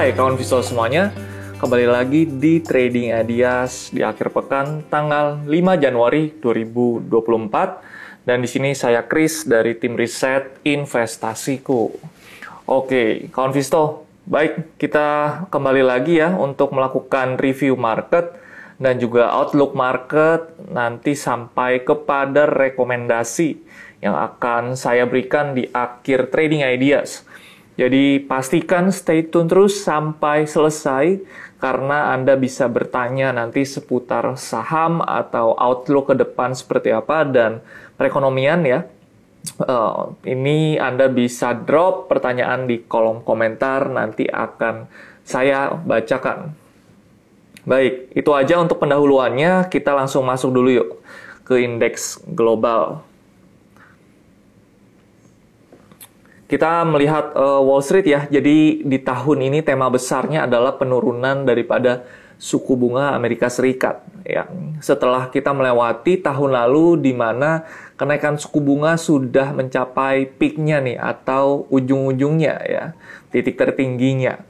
Hai kawan visual semuanya, kembali lagi di Trading Ideas di akhir pekan tanggal 5 Januari 2024 dan di sini saya Chris dari tim riset investasiku. Oke, kawan Visto, baik kita kembali lagi ya untuk melakukan review market dan juga outlook market nanti sampai kepada rekomendasi yang akan saya berikan di akhir Trading Ideas. Jadi pastikan stay tune terus sampai selesai karena Anda bisa bertanya nanti seputar saham atau outlook ke depan seperti apa dan perekonomian ya. Uh, ini Anda bisa drop pertanyaan di kolom komentar nanti akan saya bacakan. Baik, itu aja untuk pendahuluannya. Kita langsung masuk dulu yuk ke indeks global. Kita melihat uh, Wall Street ya. Jadi di tahun ini tema besarnya adalah penurunan daripada suku bunga Amerika Serikat ya. Setelah kita melewati tahun lalu di mana kenaikan suku bunga sudah mencapai peaknya nih atau ujung-ujungnya ya, titik tertingginya.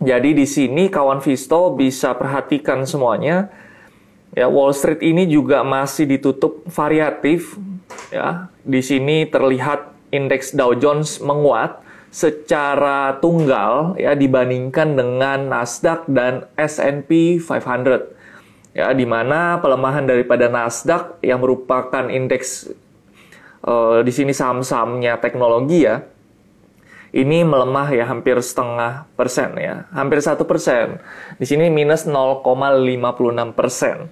Jadi di sini kawan Visto bisa perhatikan semuanya. Ya, Wall Street ini juga masih ditutup variatif ya. Di sini terlihat indeks Dow Jones menguat secara tunggal ya dibandingkan dengan Nasdaq dan S&P 500. Ya, di mana pelemahan daripada Nasdaq yang merupakan indeks uh, di sini saham-sahamnya teknologi ya, ini melemah ya hampir setengah persen ya, hampir satu persen. Di sini minus 0,56 persen.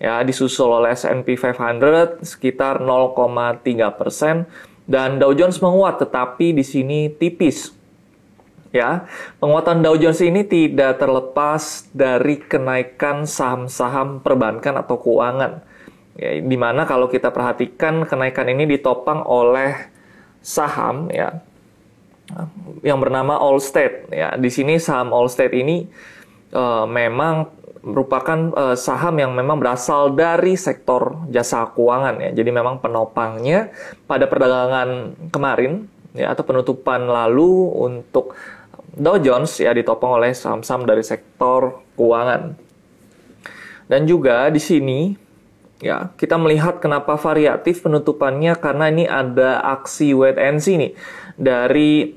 Ya, disusul oleh S&P 500 sekitar 0,3 persen dan Dow Jones menguat tetapi di sini tipis. Ya, penguatan Dow Jones ini tidak terlepas dari kenaikan saham-saham perbankan atau keuangan. Ya, di mana kalau kita perhatikan kenaikan ini ditopang oleh saham ya yang bernama Allstate ya. Di sini saham Allstate ini uh, memang merupakan uh, saham yang memang berasal dari sektor jasa keuangan ya. Jadi memang penopangnya pada perdagangan kemarin ya atau penutupan lalu untuk Dow Jones ya ditopang oleh saham-saham dari sektor keuangan. Dan juga di sini ya kita melihat kenapa variatif penutupannya karena ini ada aksi wait and see nih dari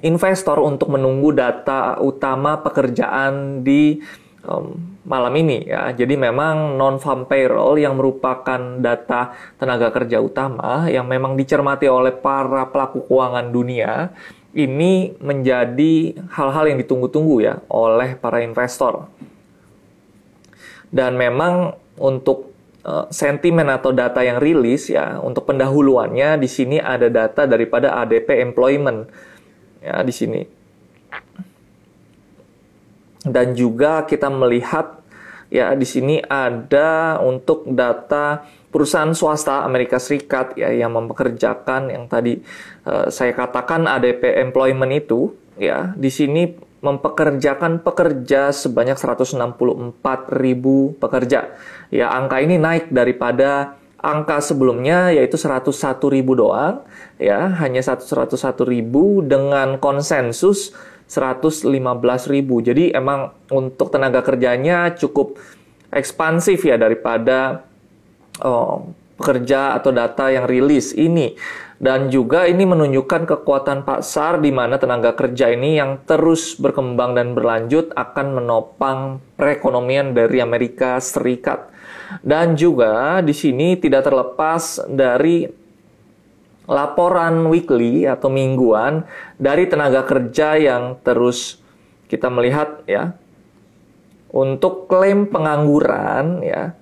investor untuk menunggu data utama pekerjaan di um, malam ini ya. Jadi memang non farm payroll yang merupakan data tenaga kerja utama yang memang dicermati oleh para pelaku keuangan dunia ini menjadi hal-hal yang ditunggu-tunggu ya oleh para investor. Dan memang untuk uh, sentimen atau data yang rilis ya untuk pendahuluannya di sini ada data daripada ADP employment ya di sini dan juga kita melihat ya di sini ada untuk data perusahaan swasta Amerika Serikat ya yang mempekerjakan yang tadi uh, saya katakan ADP employment itu ya di sini mempekerjakan pekerja sebanyak 164 ribu pekerja. Ya, angka ini naik daripada angka sebelumnya yaitu 101 ribu doang, ya, hanya 101 ribu dengan konsensus 115 ribu. Jadi emang untuk tenaga kerjanya cukup ekspansif ya daripada oh, pekerja atau data yang rilis ini. Dan juga ini menunjukkan kekuatan pasar di mana tenaga kerja ini yang terus berkembang dan berlanjut akan menopang perekonomian dari Amerika Serikat. Dan juga di sini tidak terlepas dari laporan weekly atau mingguan dari tenaga kerja yang terus kita melihat ya untuk klaim pengangguran ya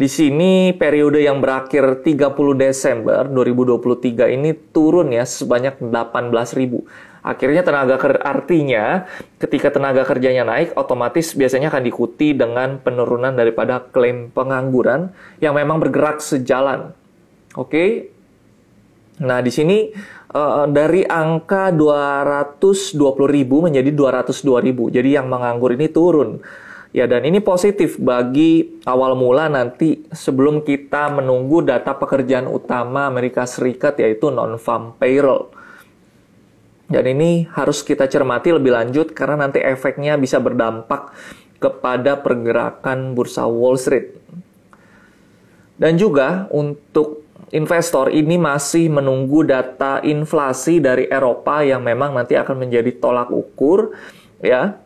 di sini periode yang berakhir 30 Desember 2023 ini turun ya sebanyak 18.000. Akhirnya tenaga kerja artinya ketika tenaga kerjanya naik otomatis biasanya akan diikuti dengan penurunan daripada klaim pengangguran yang memang bergerak sejalan. Oke, Nah, di sini uh, dari angka 220.000 menjadi 202.000. Jadi yang menganggur ini turun. Ya, dan ini positif bagi awal mula nanti sebelum kita menunggu data pekerjaan utama Amerika Serikat yaitu non-farm payroll. Dan ini harus kita cermati lebih lanjut karena nanti efeknya bisa berdampak kepada pergerakan bursa Wall Street. Dan juga untuk investor ini masih menunggu data inflasi dari Eropa yang memang nanti akan menjadi tolak ukur ya.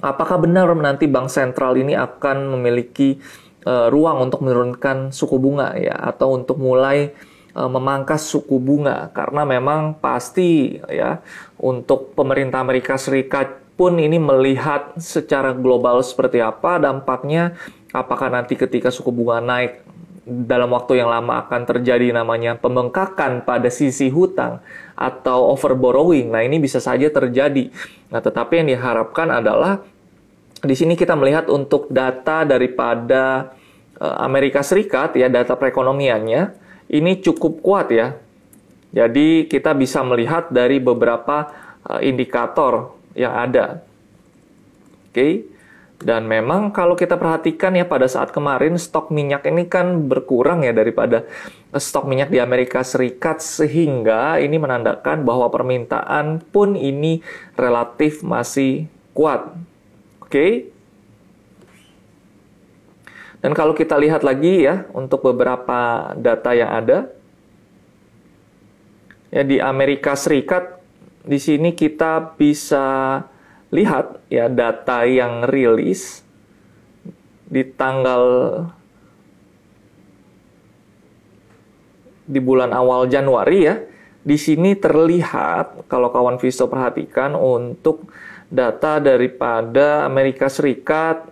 Apakah benar nanti bank sentral ini akan memiliki uh, ruang untuk menurunkan suku bunga ya atau untuk mulai uh, memangkas suku bunga karena memang pasti ya untuk pemerintah Amerika Serikat pun ini melihat secara global seperti apa dampaknya apakah nanti ketika suku bunga naik dalam waktu yang lama akan terjadi namanya pembengkakan pada sisi hutang atau over borrowing. Nah, ini bisa saja terjadi. Nah, tetapi yang diharapkan adalah di sini kita melihat untuk data daripada eh, Amerika Serikat ya, data perekonomiannya ini cukup kuat ya. Jadi kita bisa melihat dari beberapa eh, indikator yang ada. Oke. Okay. Dan memang kalau kita perhatikan ya pada saat kemarin stok minyak ini kan berkurang ya daripada stok minyak di Amerika Serikat sehingga ini menandakan bahwa permintaan pun ini relatif masih kuat. Oke. Dan kalau kita lihat lagi ya untuk beberapa data yang ada ya di Amerika Serikat di sini kita bisa lihat ya data yang rilis di tanggal di bulan awal Januari ya. Di sini terlihat kalau kawan Visto perhatikan untuk data daripada Amerika Serikat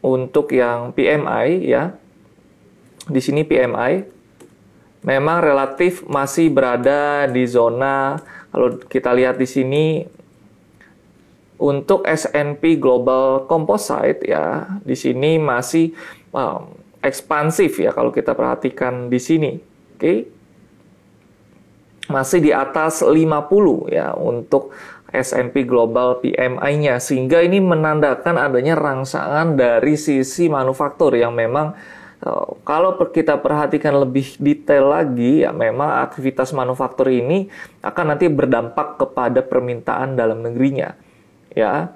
untuk yang PMI ya. Di sini PMI memang relatif masih berada di zona kalau kita lihat di sini untuk S&P Global Composite ya, di sini masih um, ekspansif ya kalau kita perhatikan di sini. Oke. Okay? Masih di atas 50 ya untuk S&P Global PMI-nya sehingga ini menandakan adanya rangsangan dari sisi manufaktur yang memang uh, kalau kita perhatikan lebih detail lagi ya memang aktivitas manufaktur ini akan nanti berdampak kepada permintaan dalam negerinya ya.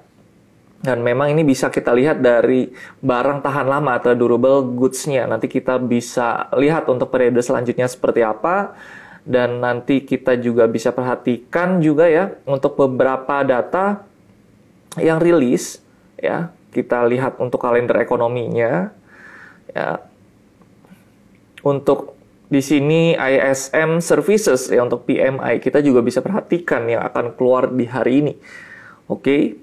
Dan memang ini bisa kita lihat dari barang tahan lama atau durable goods-nya. Nanti kita bisa lihat untuk periode selanjutnya seperti apa. Dan nanti kita juga bisa perhatikan juga ya untuk beberapa data yang rilis ya. Kita lihat untuk kalender ekonominya ya. Untuk di sini ISM Services ya untuk PMI kita juga bisa perhatikan yang akan keluar di hari ini. Oke.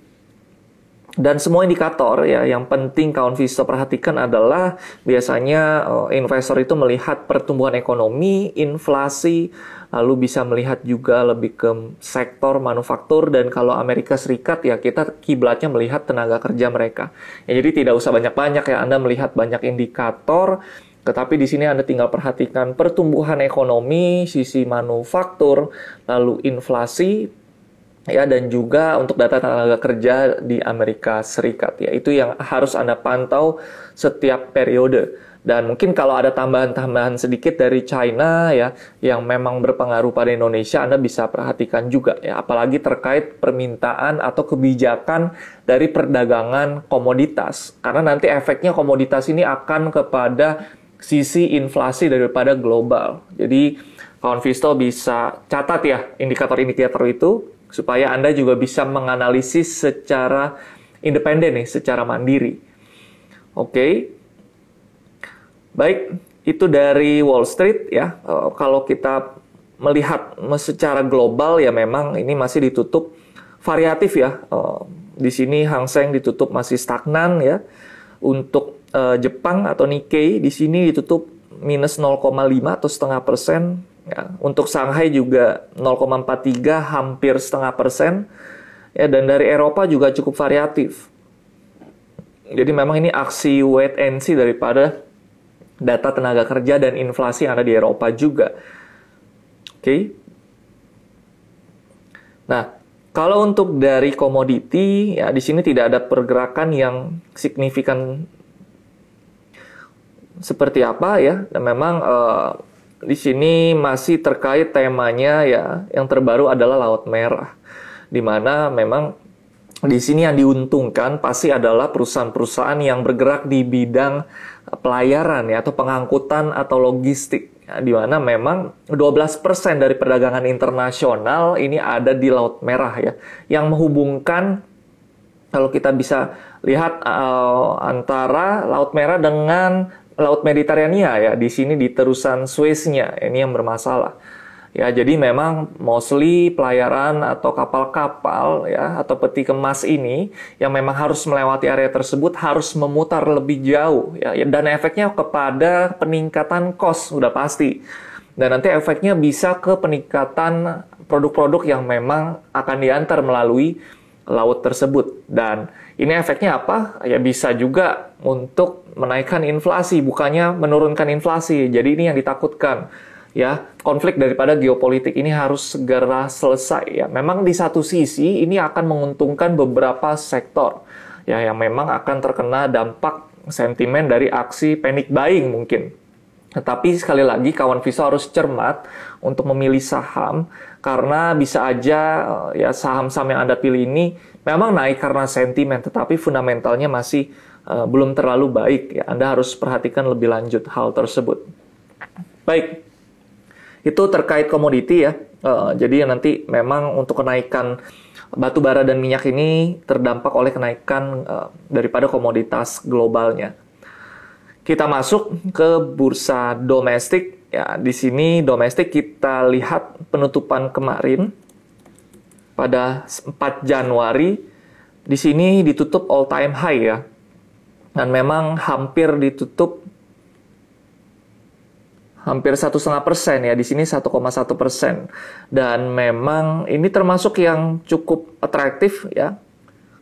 Dan semua indikator ya yang penting kawan Visto perhatikan adalah biasanya uh, investor itu melihat pertumbuhan ekonomi, inflasi, lalu bisa melihat juga lebih ke sektor manufaktur dan kalau Amerika Serikat ya kita kiblatnya melihat tenaga kerja mereka. Ya, jadi tidak usah banyak-banyak ya Anda melihat banyak indikator tetapi di sini Anda tinggal perhatikan pertumbuhan ekonomi, sisi manufaktur, lalu inflasi, ya dan juga untuk data tenaga kerja di Amerika Serikat ya. Itu yang harus Anda pantau setiap periode. Dan mungkin kalau ada tambahan-tambahan sedikit dari China ya yang memang berpengaruh pada Indonesia Anda bisa perhatikan juga ya. Apalagi terkait permintaan atau kebijakan dari perdagangan komoditas. Karena nanti efeknya komoditas ini akan kepada sisi inflasi daripada global. Jadi kawan Visto bisa catat ya indikator-indikator itu supaya Anda juga bisa menganalisis secara independen nih, secara mandiri. Oke. Okay. Baik, itu dari Wall Street ya. Uh, kalau kita melihat secara global ya memang ini masih ditutup variatif ya. Uh, di sini Hang Seng ditutup masih stagnan ya. Untuk uh, Jepang atau Nikkei di sini ditutup minus 0,5 atau setengah persen Ya, untuk Shanghai juga 0,43 hampir setengah persen. Ya, dan dari Eropa juga cukup variatif. Jadi memang ini aksi wait and see daripada data tenaga kerja dan inflasi yang ada di Eropa juga. Oke. Okay. Nah, kalau untuk dari komoditi, ya di sini tidak ada pergerakan yang signifikan seperti apa ya. Dan memang uh, di sini masih terkait temanya ya yang terbaru adalah Laut Merah. Di mana memang di sini yang diuntungkan pasti adalah perusahaan-perusahaan yang bergerak di bidang pelayaran ya atau pengangkutan atau logistik ya, di mana memang 12% dari perdagangan internasional ini ada di Laut Merah ya yang menghubungkan kalau kita bisa lihat uh, antara Laut Merah dengan Laut Mediterania ya di sini di terusan Sueznya ini yang bermasalah. Ya, jadi memang mostly pelayaran atau kapal-kapal ya atau peti kemas ini yang memang harus melewati area tersebut harus memutar lebih jauh ya dan efeknya kepada peningkatan cost sudah pasti. Dan nanti efeknya bisa ke peningkatan produk-produk yang memang akan diantar melalui laut tersebut. Dan ini efeknya apa? Ya bisa juga untuk menaikkan inflasi, bukannya menurunkan inflasi. Jadi ini yang ditakutkan. Ya, konflik daripada geopolitik ini harus segera selesai ya. Memang di satu sisi ini akan menguntungkan beberapa sektor ya yang memang akan terkena dampak sentimen dari aksi panic buying mungkin. Tetapi sekali lagi kawan Visa harus cermat untuk memilih saham karena bisa aja ya saham-saham yang Anda pilih ini memang naik karena sentimen tetapi fundamentalnya masih uh, belum terlalu baik ya. Anda harus perhatikan lebih lanjut hal tersebut. Baik. Itu terkait komoditi ya. Uh, jadi nanti memang untuk kenaikan batu bara dan minyak ini terdampak oleh kenaikan uh, daripada komoditas globalnya. Kita masuk ke bursa domestik Ya, di sini domestik kita lihat penutupan kemarin pada 4 Januari di sini ditutup all time high ya. Dan memang hampir ditutup hampir satu setengah persen ya di sini 1,1 persen dan memang ini termasuk yang cukup atraktif ya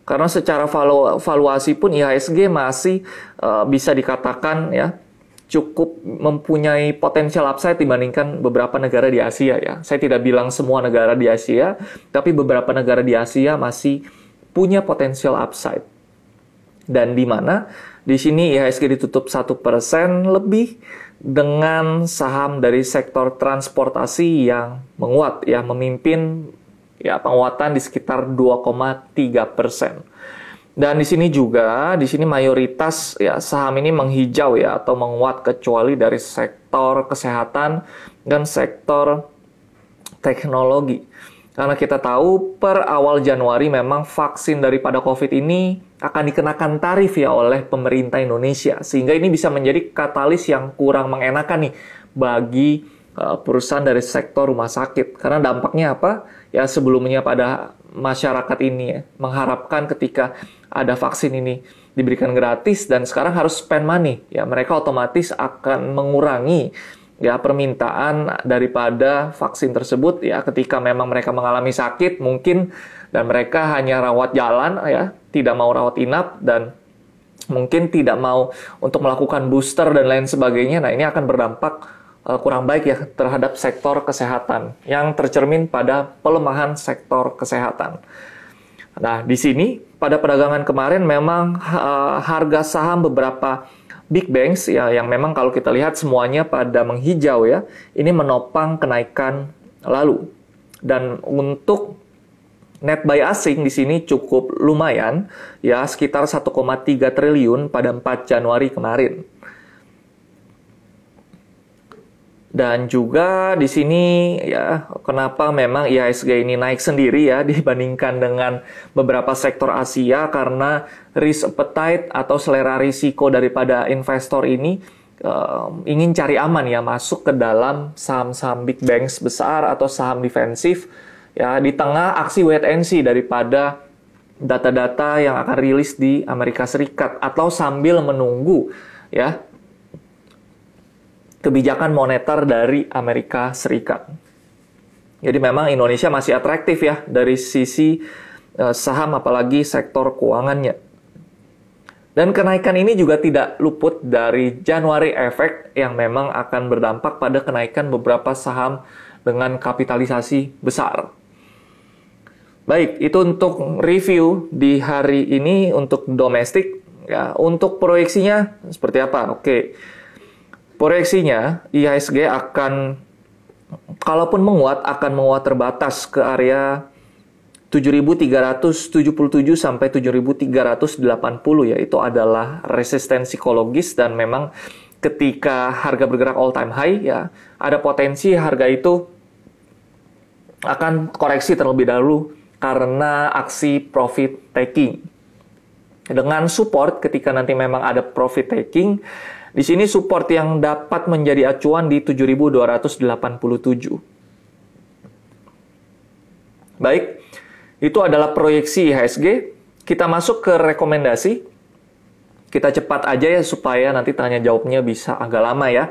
karena secara valu valuasi pun IHSG masih uh, bisa dikatakan ya cukup mempunyai potensial upside dibandingkan beberapa negara di Asia ya. Saya tidak bilang semua negara di Asia, tapi beberapa negara di Asia masih punya potensial upside. Dan di mana di sini IHSG ditutup satu persen lebih dengan saham dari sektor transportasi yang menguat ya memimpin ya penguatan di sekitar 2,3 persen. Dan di sini juga, di sini mayoritas ya saham ini menghijau ya atau menguat kecuali dari sektor kesehatan dan sektor teknologi. Karena kita tahu per awal Januari memang vaksin daripada COVID ini akan dikenakan tarif ya oleh pemerintah Indonesia. Sehingga ini bisa menjadi katalis yang kurang mengenakan nih bagi perusahaan dari sektor rumah sakit. Karena dampaknya apa? Ya sebelumnya pada masyarakat ini ya, mengharapkan ketika ada vaksin ini diberikan gratis dan sekarang harus spend money ya mereka otomatis akan mengurangi ya permintaan daripada vaksin tersebut ya ketika memang mereka mengalami sakit mungkin dan mereka hanya rawat jalan ya tidak mau rawat inap dan mungkin tidak mau untuk melakukan booster dan lain sebagainya nah ini akan berdampak uh, kurang baik ya terhadap sektor kesehatan yang tercermin pada pelemahan sektor kesehatan. Nah, di sini pada perdagangan kemarin memang uh, harga saham beberapa big banks ya yang memang kalau kita lihat semuanya pada menghijau ya, ini menopang kenaikan lalu. Dan untuk net buy asing di sini cukup lumayan ya sekitar 1,3 triliun pada 4 Januari kemarin. Dan juga di sini ya kenapa memang IHSG ini naik sendiri ya dibandingkan dengan beberapa sektor Asia karena risk appetite atau selera risiko daripada investor ini uh, ingin cari aman ya masuk ke dalam saham-saham big banks besar atau saham defensif ya di tengah aksi wait and see daripada data-data yang akan rilis di Amerika Serikat atau sambil menunggu ya kebijakan moneter dari Amerika Serikat. Jadi memang Indonesia masih atraktif ya dari sisi uh, saham apalagi sektor keuangannya. Dan kenaikan ini juga tidak luput dari Januari efek yang memang akan berdampak pada kenaikan beberapa saham dengan kapitalisasi besar. Baik, itu untuk review di hari ini untuk domestik. Ya, untuk proyeksinya seperti apa? Oke Proyeksinya IHSG akan kalaupun menguat akan menguat terbatas ke area 7377 sampai 7380 ya itu adalah resistensi psikologis dan memang ketika harga bergerak all time high ya ada potensi harga itu akan koreksi terlebih dahulu karena aksi profit taking. Dengan support ketika nanti memang ada profit taking, di sini support yang dapat menjadi acuan di 7287. Baik, itu adalah proyeksi IHSG. Kita masuk ke rekomendasi. Kita cepat aja ya supaya nanti tanya jawabnya bisa agak lama ya.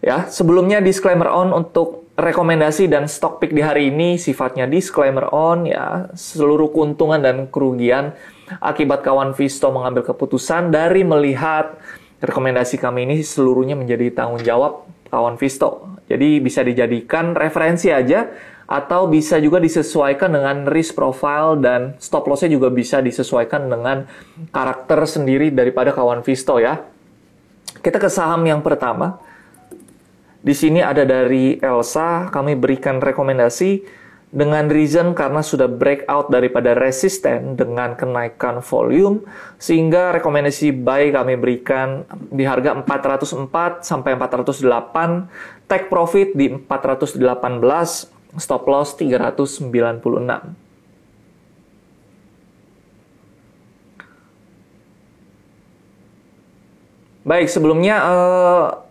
Ya, sebelumnya disclaimer on untuk rekomendasi dan stock pick di hari ini sifatnya disclaimer on ya. Seluruh keuntungan dan kerugian akibat kawan Visto mengambil keputusan dari melihat rekomendasi kami ini seluruhnya menjadi tanggung jawab kawan Visto. Jadi bisa dijadikan referensi aja atau bisa juga disesuaikan dengan risk profile dan stop lossnya juga bisa disesuaikan dengan karakter sendiri daripada kawan Visto ya. Kita ke saham yang pertama. Di sini ada dari Elsa, kami berikan rekomendasi dengan reason karena sudah breakout daripada resisten dengan kenaikan volume sehingga rekomendasi buy kami berikan di harga 404 sampai 408 take profit di 418 stop loss 396. Baik, sebelumnya uh,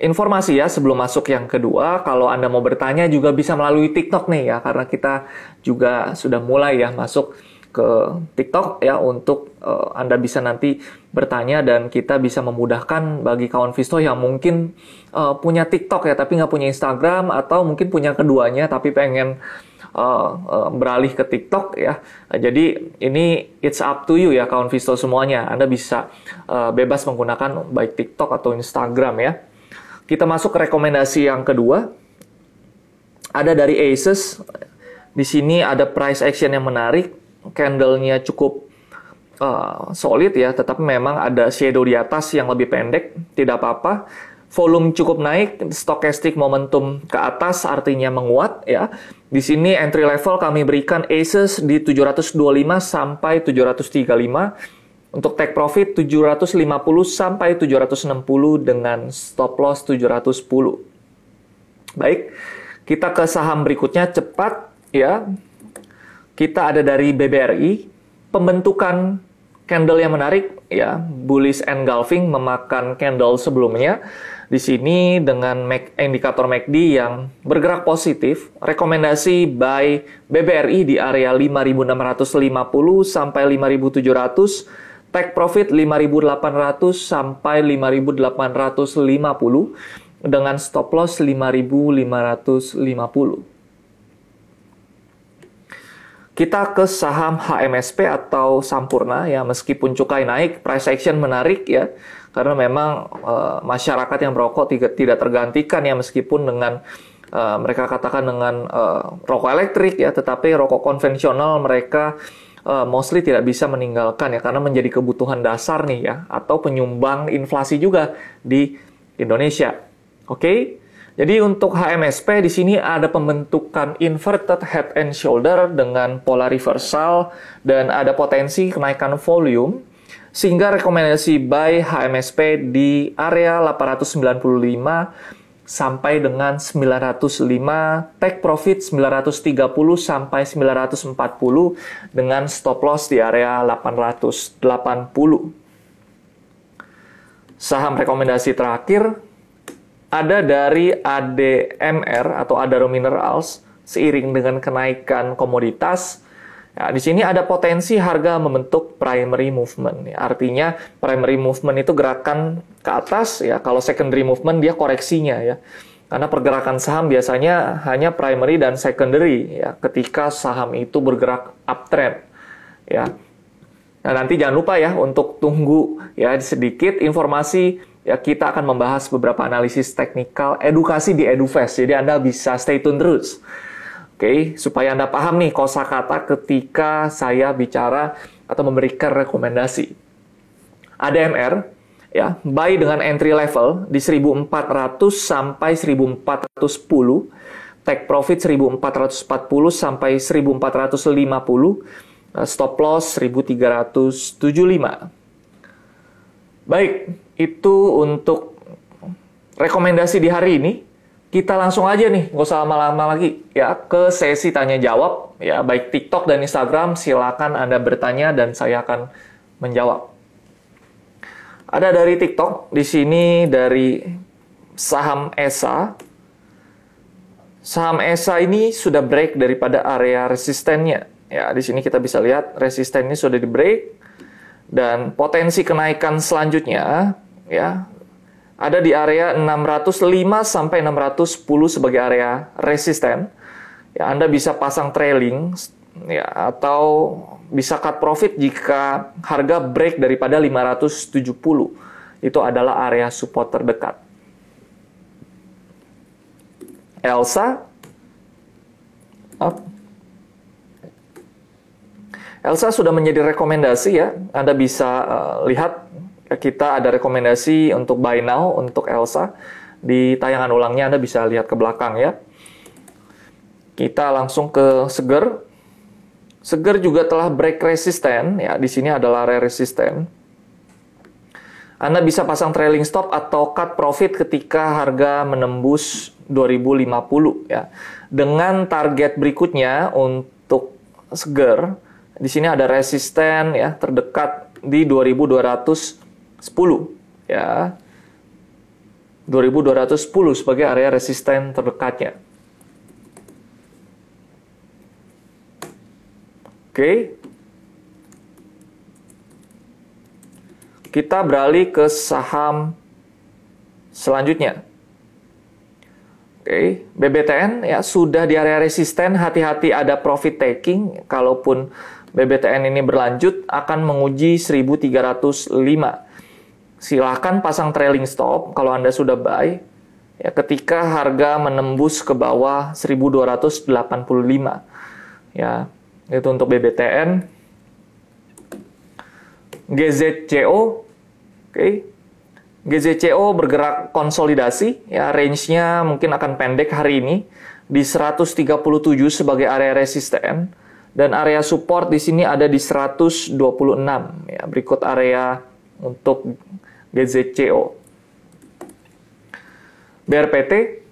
informasi ya sebelum masuk yang kedua, kalau Anda mau bertanya juga bisa melalui TikTok nih ya, karena kita juga sudah mulai ya masuk ke TikTok ya untuk uh, Anda bisa nanti bertanya dan kita bisa memudahkan bagi kawan Visto yang mungkin uh, punya TikTok ya tapi nggak punya Instagram atau mungkin punya keduanya tapi pengen uh, uh, beralih ke TikTok ya. Jadi ini it's up to you ya kawan Visto semuanya. Anda bisa uh, bebas menggunakan baik TikTok atau Instagram ya. Kita masuk ke rekomendasi yang kedua. Ada dari Asus. Di sini ada price action yang menarik candle-nya cukup uh, solid ya, tetapi memang ada shadow di atas yang lebih pendek, tidak apa-apa. Volume cukup naik, stochastic momentum ke atas artinya menguat ya. Di sini entry level kami berikan Asus di 725 sampai 735 untuk take profit 750 sampai 760 dengan stop loss 710. Baik, kita ke saham berikutnya cepat ya kita ada dari BBRI, pembentukan candle yang menarik ya, bullish engulfing memakan candle sebelumnya. Di sini dengan indikator MACD yang bergerak positif, rekomendasi buy BBRI di area 5650 sampai 5700, take profit 5800 sampai 5850 dengan stop loss 5550. Kita ke saham HMSP atau Sampurna ya meskipun cukai naik, price action menarik ya karena memang e, masyarakat yang merokok tidak, tergantikan ya meskipun dengan e, mereka katakan dengan e, rokok elektrik ya tetapi rokok konvensional mereka e, mostly tidak bisa meninggalkan ya karena menjadi kebutuhan dasar nih ya atau penyumbang inflasi juga di Indonesia. Oke. Okay? Jadi untuk HMSP di sini ada pembentukan inverted head and shoulder dengan pola reversal dan ada potensi kenaikan volume sehingga rekomendasi buy HMSP di area 895 sampai dengan 905 take profit 930 sampai 940 dengan stop loss di area 880 saham rekomendasi terakhir ada dari ADMR atau Adaro Minerals seiring dengan kenaikan komoditas. Ya, di sini ada potensi harga membentuk primary movement. Ya, artinya primary movement itu gerakan ke atas ya. Kalau secondary movement dia koreksinya ya. Karena pergerakan saham biasanya hanya primary dan secondary ya ketika saham itu bergerak uptrend ya. Nah, nanti jangan lupa ya untuk tunggu ya sedikit informasi ya kita akan membahas beberapa analisis teknikal edukasi di EduFest. Jadi Anda bisa stay tune terus. Oke, okay, supaya Anda paham nih kosakata ketika saya bicara atau memberikan rekomendasi. ADMR ya buy dengan entry level di 1400 sampai 1410 take profit 1440 sampai 1450 stop loss 1375 Baik, itu untuk rekomendasi di hari ini. Kita langsung aja nih, nggak usah lama-lama lagi ya ke sesi tanya jawab ya baik TikTok dan Instagram silakan Anda bertanya dan saya akan menjawab. Ada dari TikTok, di sini dari saham ESA. Saham ESA ini sudah break daripada area resistennya. Ya, di sini kita bisa lihat resistennya sudah di break dan potensi kenaikan selanjutnya ya ada di area 605 sampai 610 sebagai area resisten. Ya, Anda bisa pasang trailing ya atau bisa cut profit jika harga break daripada 570. Itu adalah area support terdekat. Elsa up Elsa sudah menjadi rekomendasi ya. Anda bisa uh, lihat kita ada rekomendasi untuk buy now untuk Elsa. Di tayangan ulangnya Anda bisa lihat ke belakang ya. Kita langsung ke Seger. Seger juga telah break resisten ya. Di sini adalah area resisten. Anda bisa pasang trailing stop atau cut profit ketika harga menembus 2050 ya. Dengan target berikutnya untuk Seger di sini ada resisten ya terdekat di 2210 ya. 2210 sebagai area resisten terdekatnya. Oke. Kita beralih ke saham selanjutnya. Oke, BBTN ya sudah di area resisten, hati-hati ada profit taking kalaupun BBTN ini berlanjut akan menguji 1305. Silahkan pasang trailing stop kalau Anda sudah buy ya ketika harga menembus ke bawah 1285. Ya, itu untuk BBTN. GZCO oke. Okay. GZCO bergerak konsolidasi ya range-nya mungkin akan pendek hari ini di 137 sebagai area resisten dan area support di sini ada di 126 ya. Berikut area untuk GZCO. BRPT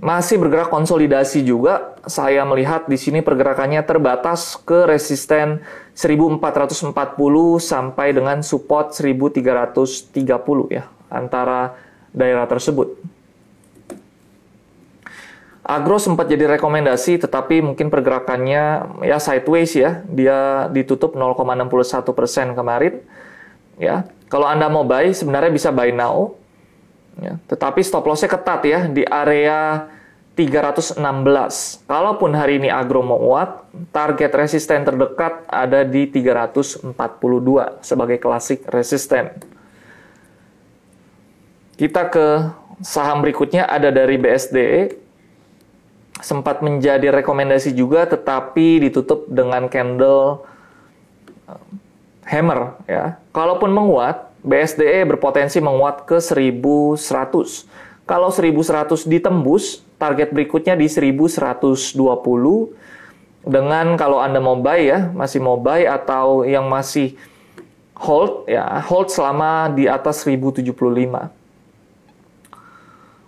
masih bergerak konsolidasi juga. Saya melihat di sini pergerakannya terbatas ke resisten 1440 sampai dengan support 1330 ya antara daerah tersebut. Agro sempat jadi rekomendasi, tetapi mungkin pergerakannya ya sideways ya. Dia ditutup 0,61 persen kemarin. Ya, kalau anda mau buy sebenarnya bisa buy now. Ya, tetapi stop lossnya ketat ya di area 316. Kalaupun hari ini agro mau kuat, target resisten terdekat ada di 342 sebagai klasik resisten. Kita ke saham berikutnya ada dari BSDE sempat menjadi rekomendasi juga tetapi ditutup dengan candle hammer ya. Kalaupun menguat, BSDE berpotensi menguat ke 1100. Kalau 1100 ditembus, target berikutnya di 1120 dengan kalau Anda mau buy ya, masih mau buy atau yang masih hold ya, hold selama di atas 1075.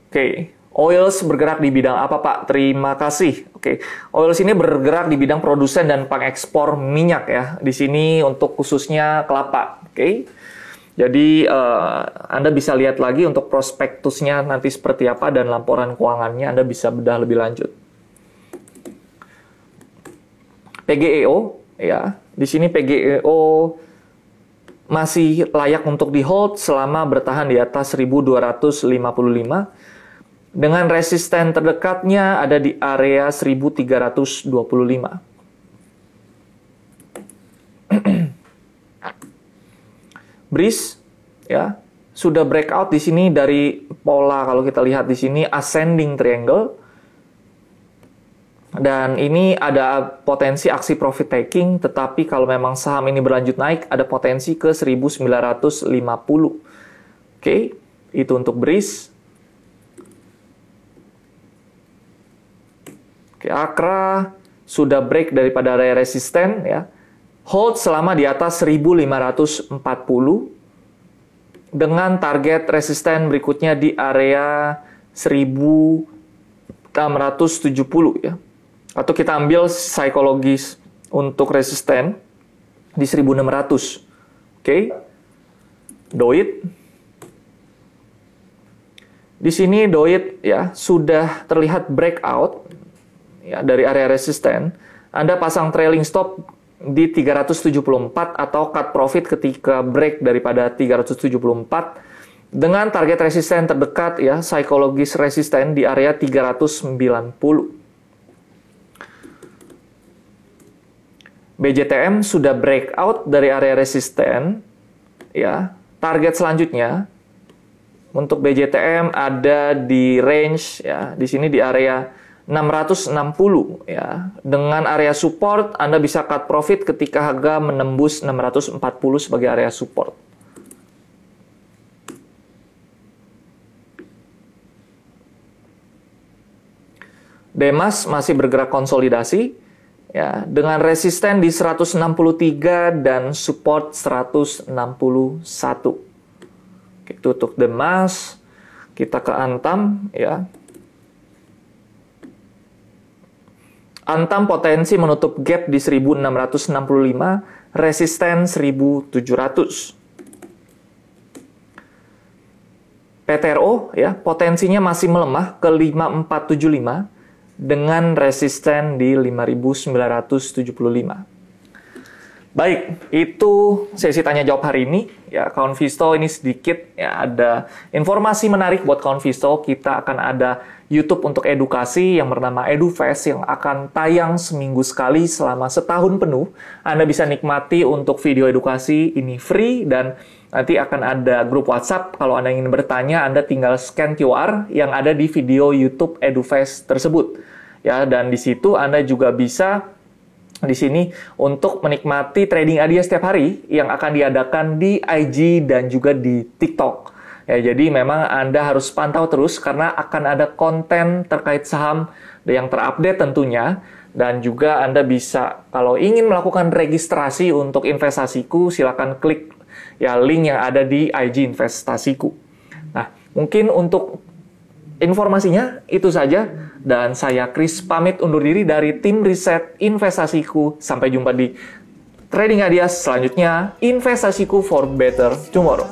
Oke. Oils bergerak di bidang apa Pak? Terima kasih. Oke, Oils ini bergerak di bidang produsen dan pengekspor minyak ya. Di sini untuk khususnya kelapa. Oke. Jadi uh, Anda bisa lihat lagi untuk prospektusnya nanti seperti apa dan laporan keuangannya Anda bisa bedah lebih lanjut. PGEO ya. Di sini PGEO masih layak untuk di hold selama bertahan di atas 1255 dengan resisten terdekatnya ada di area 1325. Breeze ya sudah breakout di sini dari pola kalau kita lihat di sini ascending triangle. Dan ini ada potensi aksi profit taking, tetapi kalau memang saham ini berlanjut naik, ada potensi ke 1950. Oke, itu untuk BRIS. Akra sudah break daripada area resisten ya. Hold selama di atas 1540 dengan target resisten berikutnya di area 1670 ya atau kita ambil psikologis untuk resisten di 1600. Oke. Okay. Doit. Di sini doit ya sudah terlihat breakout ya dari area resisten. Anda pasang trailing stop di 374 atau cut profit ketika break daripada 374 dengan target resisten terdekat ya psikologis resisten di area 390. BJTM sudah breakout dari area resisten, ya. Target selanjutnya untuk BJTM ada di range ya, di sini di area 660 ya. Dengan area support Anda bisa cut profit ketika harga menembus 640 sebagai area support. Demas masih bergerak konsolidasi ya dengan resisten di 163 dan support 161. Oke, tutup demas. Kita ke Antam ya. Antam potensi menutup gap di 1665, resisten 1700. PTRO ya, potensinya masih melemah ke 5475 dengan resisten di 5975. Baik, itu sesi tanya jawab hari ini. Ya, kawan Visto ini sedikit ya ada informasi menarik buat kawan Visto. Kita akan ada YouTube untuk edukasi yang bernama EduFest yang akan tayang seminggu sekali selama setahun penuh. Anda bisa nikmati untuk video edukasi ini free dan nanti akan ada grup WhatsApp. Kalau Anda ingin bertanya, Anda tinggal scan QR yang ada di video YouTube EduFest tersebut. Ya, dan di situ Anda juga bisa di sini untuk menikmati trading idea setiap hari yang akan diadakan di IG dan juga di TikTok. Ya, jadi memang Anda harus pantau terus karena akan ada konten terkait saham yang terupdate tentunya dan juga Anda bisa kalau ingin melakukan registrasi untuk investasiku silakan klik ya link yang ada di IG investasiku. Nah, mungkin untuk informasinya itu saja dan saya Chris pamit undur diri dari tim riset investasiku. Sampai jumpa di Trading Ideas selanjutnya, investasiku for better tomorrow.